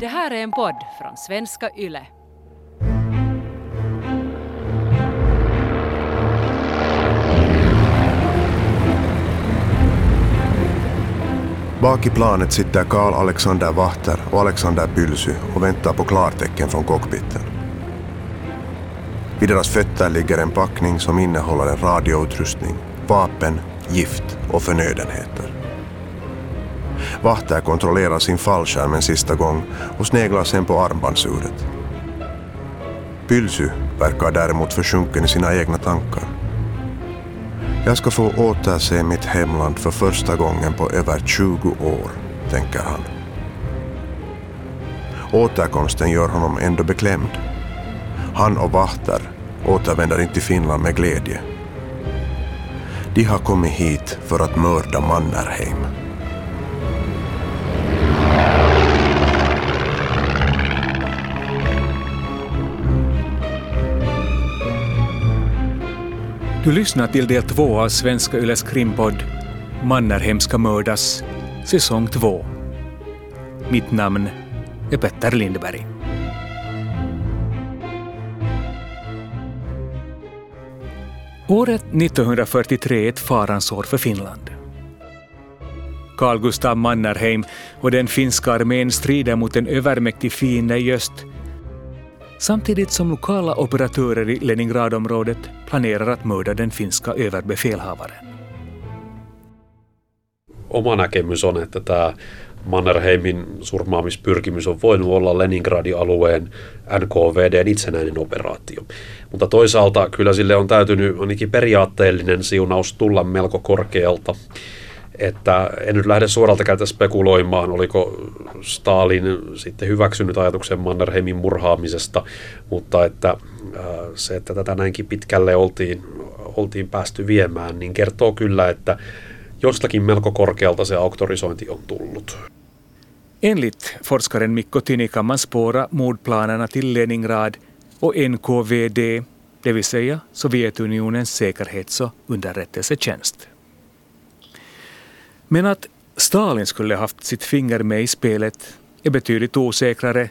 Det här är en podd från svenska YLE. Bak i planet sitter Karl Alexander Wachter och Alexander Pylsy och väntar på klartecken från cockpiten. Vid deras fötter ligger en packning som innehåller en radioutrustning, vapen, gift och förnödenheter. Wachter kontrollerar sin fallskärm en sista gång och sneglar sen på armbandsuret. Pylsy verkar däremot försjunken i sina egna tankar. Jag ska få återse mitt hemland för första gången på över 20 år, tänker han. Återkomsten gör honom ändå beklämd. Han och Wachter återvänder inte till Finland med glädje. De har kommit hit för att mörda Mannerheim. Du lyssnar till del två av Svenska Yles krimpodd Mannerheim ska mördas, säsong två. Mitt namn är Petter Lindberg. Året 1943 är ett farans år för Finland. Carl Gustav Mannerheim och den finska armén strider mot en övermäktig fiende i öst samtidigt som lokala operatörer i Leningradområdet planerar att mörda den finska överbefälhavaren. Oma näkemys on, että tämä Mannerheimin surmaamispyrkimys on voinut olla Leningradin alueen NKVDn itsenäinen operaatio. Mutta toisaalta kyllä sille on täytynyt ainakin periaatteellinen siunaus tulla melko korkealta että en nyt lähde suoralta käydä spekuloimaan, oliko Stalin sitten hyväksynyt ajatuksen Mannerheimin murhaamisesta, mutta että se, että tätä näinkin pitkälle oltiin, oltiin päästy viemään, niin kertoo kyllä, että jostakin melko korkealta se auktorisointi on tullut. Enligt forskaren Mikko Tini kan man spåra mordplanerna till Leningrad och NKVD, det vill säga Sovjetunionens säkerhets och underrättelsetjänst. Men att Stalin skulle haft sitt finger med i spelet är betydligt osäkrare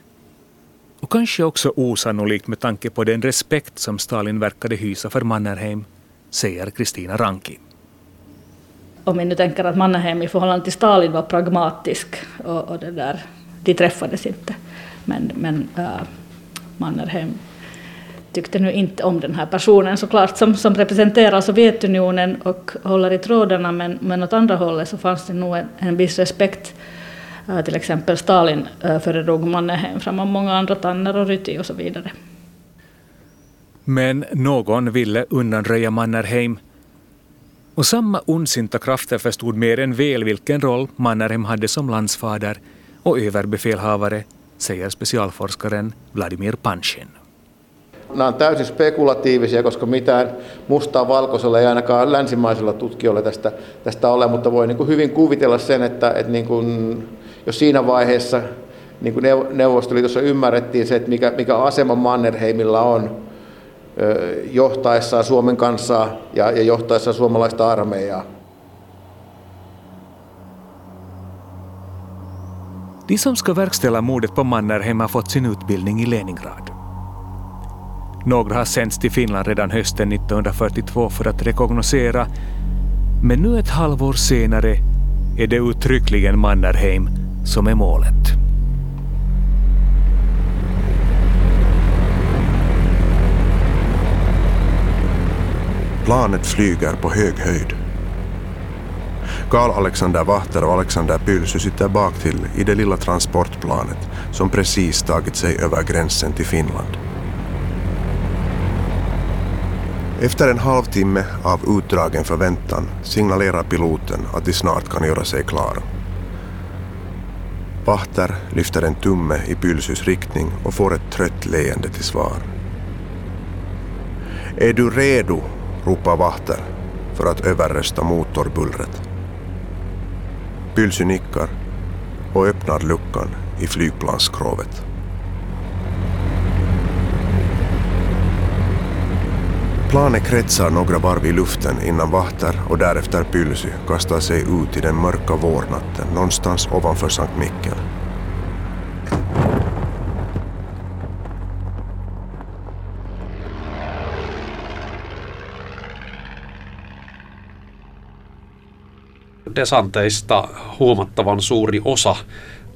och kanske också osannolikt med tanke på den respekt som Stalin verkade hysa för Mannerheim, säger Kristina Ranki. Om vi nu tänker att Mannerheim i förhållande till Stalin var pragmatisk och, och det där, de träffades inte. Men, men äh, Mannerheim tyckte nu inte om den här personen såklart som, som representerar Sovjetunionen och håller i trådarna men, men åt andra hållet så fanns det nog en, en viss respekt. Uh, till exempel Stalin uh, föredrog Mannerheim framför många andra, Tanner och Ryti och så vidare. Men någon ville undanröja Mannerheim och samma ondsinta krafter förstod mer än väl vilken roll Mannerheim hade som landsfader och överbefälhavare, säger specialforskaren Vladimir Panshin. Nämä on täysin spekulatiivisia, koska mitään mustaa valkoisella ei ainakaan länsimaisilla tutkijoilla tästä, tästä ole, mutta voi niin kuin hyvin kuvitella sen, että, että niin kuin, jos siinä vaiheessa niin kuin Neuvostoliitossa ymmärrettiin se, että mikä, mikä asema Mannerheimilla on johtaessaan Suomen kansaa ja, ja johtaessaan suomalaista armeijaa. De som ska verkställa mordet på Mannerheim har fått sin utbildning i Leningrad. Några har sänts till Finland redan hösten 1942 för att rekognosera, men nu ett halvår senare är det uttryckligen Mannerheim som är målet. Planet flyger på hög höjd. Karl Alexander Wachter och Alexander Pylsy sitter baktill i det lilla transportplanet som precis tagit sig över gränsen till Finland. Efter en halvtimme av utdragen förväntan signalerar piloten att de snart kan göra sig klara. Wachter lyfter en tumme i Pylsys riktning och får ett trött leende till svar. Är du redo? ropar Wachter för att överrösta motorbullret. Pylsy nickar och öppnar luckan i flygplansskrovet. Planet kretsar några varv i luften innan Vahter och därefter Pylsy kastar sig ut i den mörka vårnatten någonstans ovanför Sankt Mikkel. desanteista huomattavan suuri osa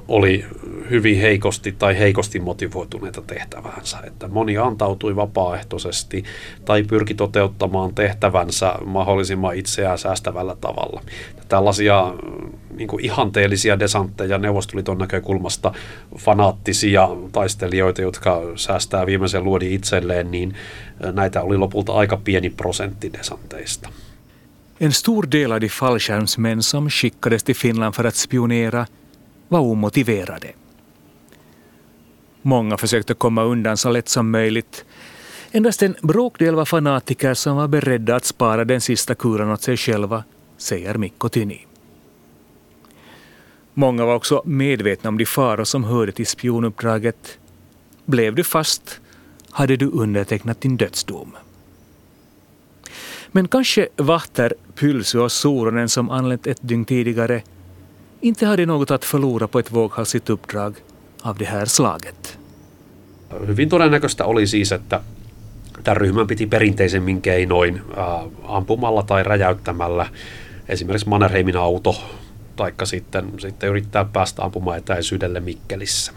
oli hyvin heikosti tai heikosti motivoituneita tehtäväänsä. Että moni antautui vapaaehtoisesti tai pyrki toteuttamaan tehtävänsä mahdollisimman itseään säästävällä tavalla. Tällaisia niin kuin ihanteellisia desantteja Neuvostoliiton näkökulmasta, fanaattisia taistelijoita, jotka säästää viimeisen luodi itselleen, niin näitä oli lopulta aika pieni prosentti desanteista. En stor del av de fallskärmsmän som skickades till Finland för att spionera var omotiverade. Många försökte komma undan så lätt som möjligt. Endast en bråkdel var fanatiker som var beredda att spara den sista kuran åt sig själva, säger Mikko Tyni. Många var också medvetna om de faror som hörde till spionuppdraget. Blev du fast hade du undertecknat din dödsdom. Men kanske Vahter, Pylsu och Soronen som anlänt ett dygn tidigare inte hade något att förlora på ett våghalsigt uppdrag av det här slaget. Hyvin todennäköistä oli siis, että tämän ryhmän piti perinteisemmin keinoin äh, ampumalla tai räjäyttämällä esimerkiksi Mannerheimin auto, taikka sitten, sitten yrittää päästä ampumaan etäisyydelle Mikkelissä.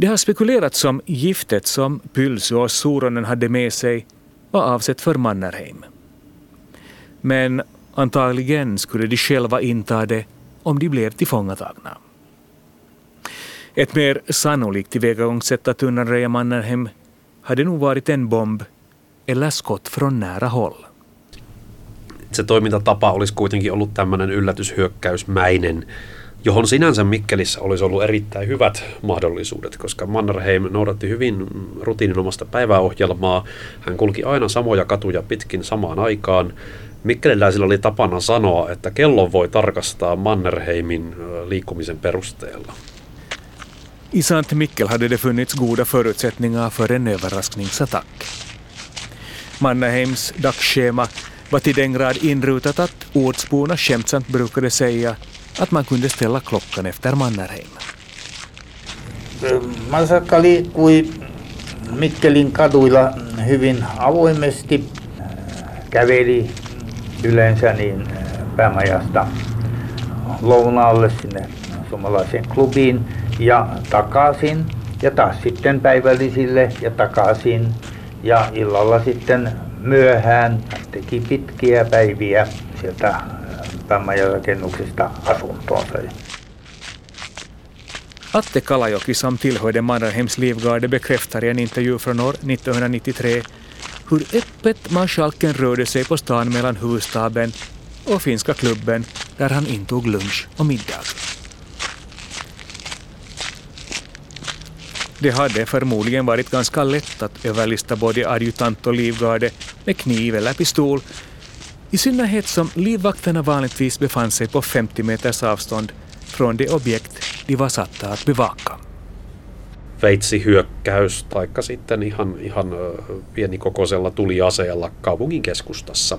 Det har spekulerats om giftet som Pylsy och Soronen hade med sig var avsett för Mannerheim. Men antagligen skulle de själva inta det om de blev tillfångatagna. Ett mer sannolikt tillvägagångssätt att undanröja Mannerheim hade nog varit en bomb eller skott från nära håll. Se toimintatapa olisi kuitenkin ollut tämmöinen yllätyshyökkäysmäinen, johon sinänsä Mikkelissä olisi ollut erittäin hyvät mahdollisuudet, koska Mannerheim noudatti hyvin rutiininomasta päiväohjelmaa. Hän kulki aina samoja katuja pitkin samaan aikaan. Mikkeliläisillä oli tapana sanoa, että kello voi tarkastaa Mannerheimin liikkumisen perusteella. I Sant Mikkel hade det funnits goda förutsättningar för en överraskningsattack. Mannaheims dagsschema var till den grad inrutat att ortsborna skämtsamt brukade säga att man kunde ställa klockan efter Mannerheim. Eh, Masakka liikkui Mikkelin kaduilla hyvin avoimesti, eh, käveli yleensä niin eh, päämajasta lounaalle sinne suomalaiseen klubiin ja takaisin ja taas sitten päivällisille ja takaisin ja illalla sitten myöhään teki pitkiä päiviä sieltä äh, päämajarakennuksesta asuntoonsa. Atte Kalajoki som tillhörde Mannerheims livgarde bekräftar i en intervju från år 1993 hur öppet marskalken rörde sig på stan mellan huvudstaben och finska klubben där han intog lunch och middag. Det hade förmodligen varit ganska lätt att överlista både adjutant och livgarde med kniv eller pistol, i synnerhet som livvakterna vanligtvis befann sig på 50 meters avstånd från det objekt de var satta att bevaka. veitsihyökkäys, taikka sitten ihan, ihan pienikokoisella tuliaseella kaupungin keskustassa.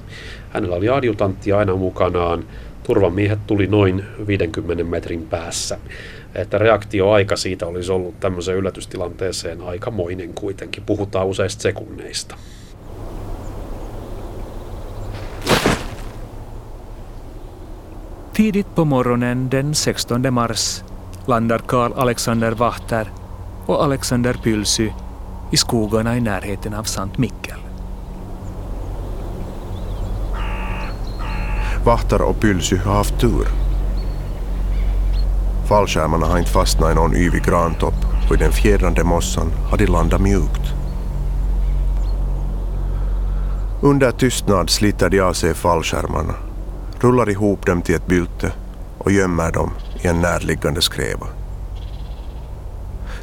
Hänellä oli adjutantti aina mukanaan. Turvamiehet tuli noin 50 metrin päässä. Että reaktioaika siitä olisi ollut tämmöiseen yllätystilanteeseen aikamoinen kuitenkin. Puhutaan useista sekunneista. Tidigt på morgonen den 16 mars landar Karl Alexander Wachter och Alexander Pylsy i skogarna i närheten av Sankt Mikkel. Vahtar och Pylsy har haft tur. Fallskärmarna har inte fastnat i någon yvig grantopp och i den fjädrande mossan har de landat mjukt. Under tystnad sliter de av sig fallskärmarna, rullar ihop dem till ett bylte och gömmer dem i en närliggande skräva.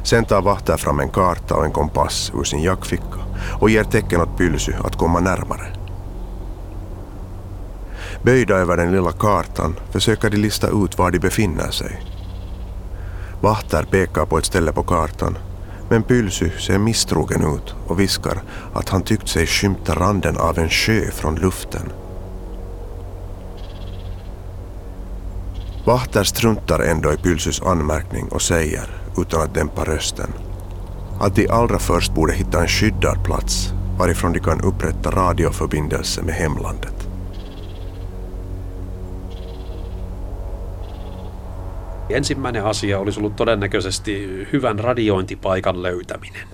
Sen tar Vahter fram en karta och en kompass ur sin jackficka och ger tecken åt Pylsy att komma närmare. Böjda över den lilla kartan försöker de lista ut var de befinner sig. Vahter pekar på ett ställe på kartan men Pylsy ser misstrogen ut och viskar att han tyckt sig skymta randen av en sjö från luften. Vahter struntar ändå i Pylsys anmärkning och säger, utan att dämpa rösten, att de allra först borde hitta en skyddad plats varifrån de kan upprätta radioförbindelse med hemlandet. Ensimmäinen asia olisi ollut todennäköisesti hyvän radiointipaikan löytäminen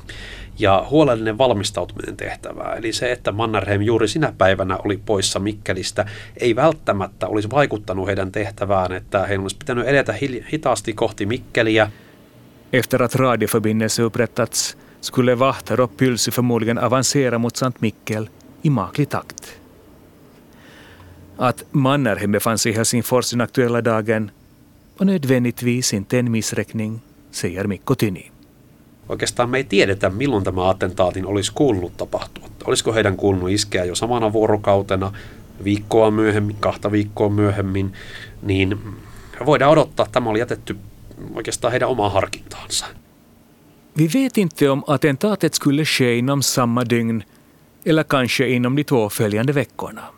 ja huolellinen valmistautuminen tehtävää. Eli se, että Mannerheim juuri sinä päivänä oli poissa Mikkelistä, ei välttämättä olisi vaikuttanut heidän tehtävään, että heidän olisi pitänyt edetä hitaasti kohti Mikkeliä. Efter att radioförbindelse upprättats skulle Vahter och Pylsy förmodligen avancera mot Sankt Mikkel i maklig takt. Att Mannerheim befann sig i Helsingfors den aktuella dagen var nödvändigtvis inte en missräkning, säger Mikko Tyni. Oikeastaan me ei tiedetä, milloin tämä attentaatin olisi kuulunut tapahtua. Olisiko heidän kuulunut iskeä jo samana vuorokautena, viikkoa myöhemmin, kahta viikkoa myöhemmin, niin voidaan odottaa, että tämä oli jätetty oikeastaan heidän omaan harkintaansa. Vi vet inte om attentatet skulle ske inom samma dygn eller kanske inom de två följande veckorna.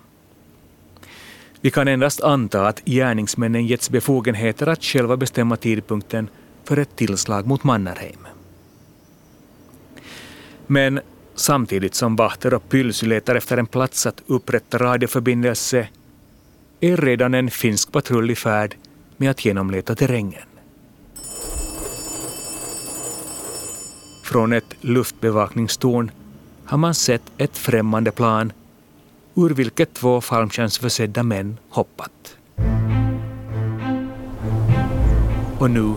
Vi kan endast anta att gärningsmännen getts befogenheter att själva bestämma tidpunkten för ett tillslag mot Mannerheim. Men samtidigt som Bahter och Pylsy letar efter en plats att upprätta radioförbindelse är redan en finsk patrull i färd med att genomleta terrängen. Från ett luftbevakningstorn har man sett ett främmande plan ur vilket två fallskärmsförsedda män hoppat. Och nu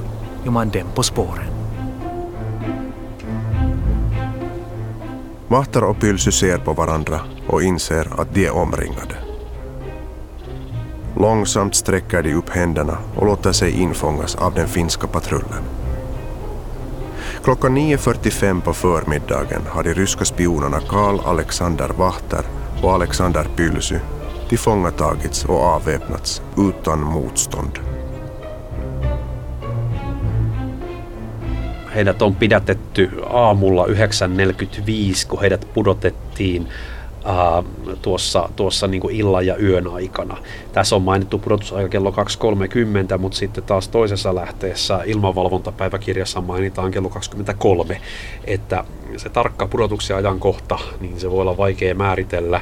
är man dem på spåren. Mahtar och Pylsy ser på varandra och inser att de är omringade. Långsamt sträcker de upp händerna och låter sig infångas av den finska patrullen. Klockan 9.45 på förmiddagen har de ryska spionerna Karl Alexander Vahter och Alexander Pylsy tillfångatagits och avväpnats utan motstånd. Heidät on pidätetty aamulla 9.45, kun heidät pudotettiin ää, tuossa, tuossa niin kuin illan ja yön aikana. Tässä on mainittu pudotusaika kello 2.30, mutta sitten taas toisessa lähteessä ilmavalvontapäiväkirjassa mainitaan kello 23, että se tarkka pudotuksen ajankohta, niin se voi olla vaikea määritellä.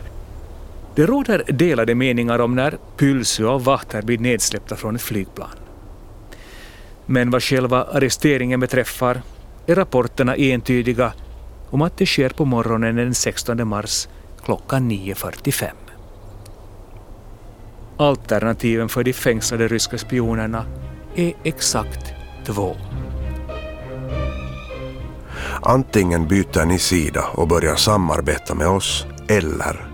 Det råder delade meningar om när Pylsy och Vahter blir nedsläppta från ett flygplan. Men vad själva arresteringen beträffar är rapporterna entydiga om att det sker på morgonen den 16 mars klockan 9.45. Alternativen för de fängslade ryska spionerna är exakt två. Antingen byter ni sida och börjar samarbeta med oss, eller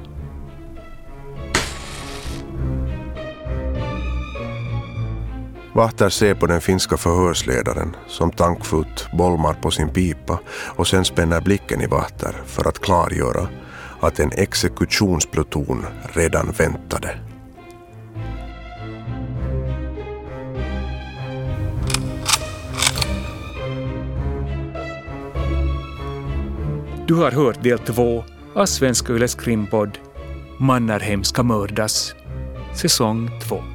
Vahter ser på den finska förhörsledaren som tankfullt bolmar på sin pipa och sen spänner blicken i Vahter för att klargöra att en exekutionspluton redan väntade. Du har hört del två av Svenska Yles krimpodd Mannerheim ska mördas, säsong två.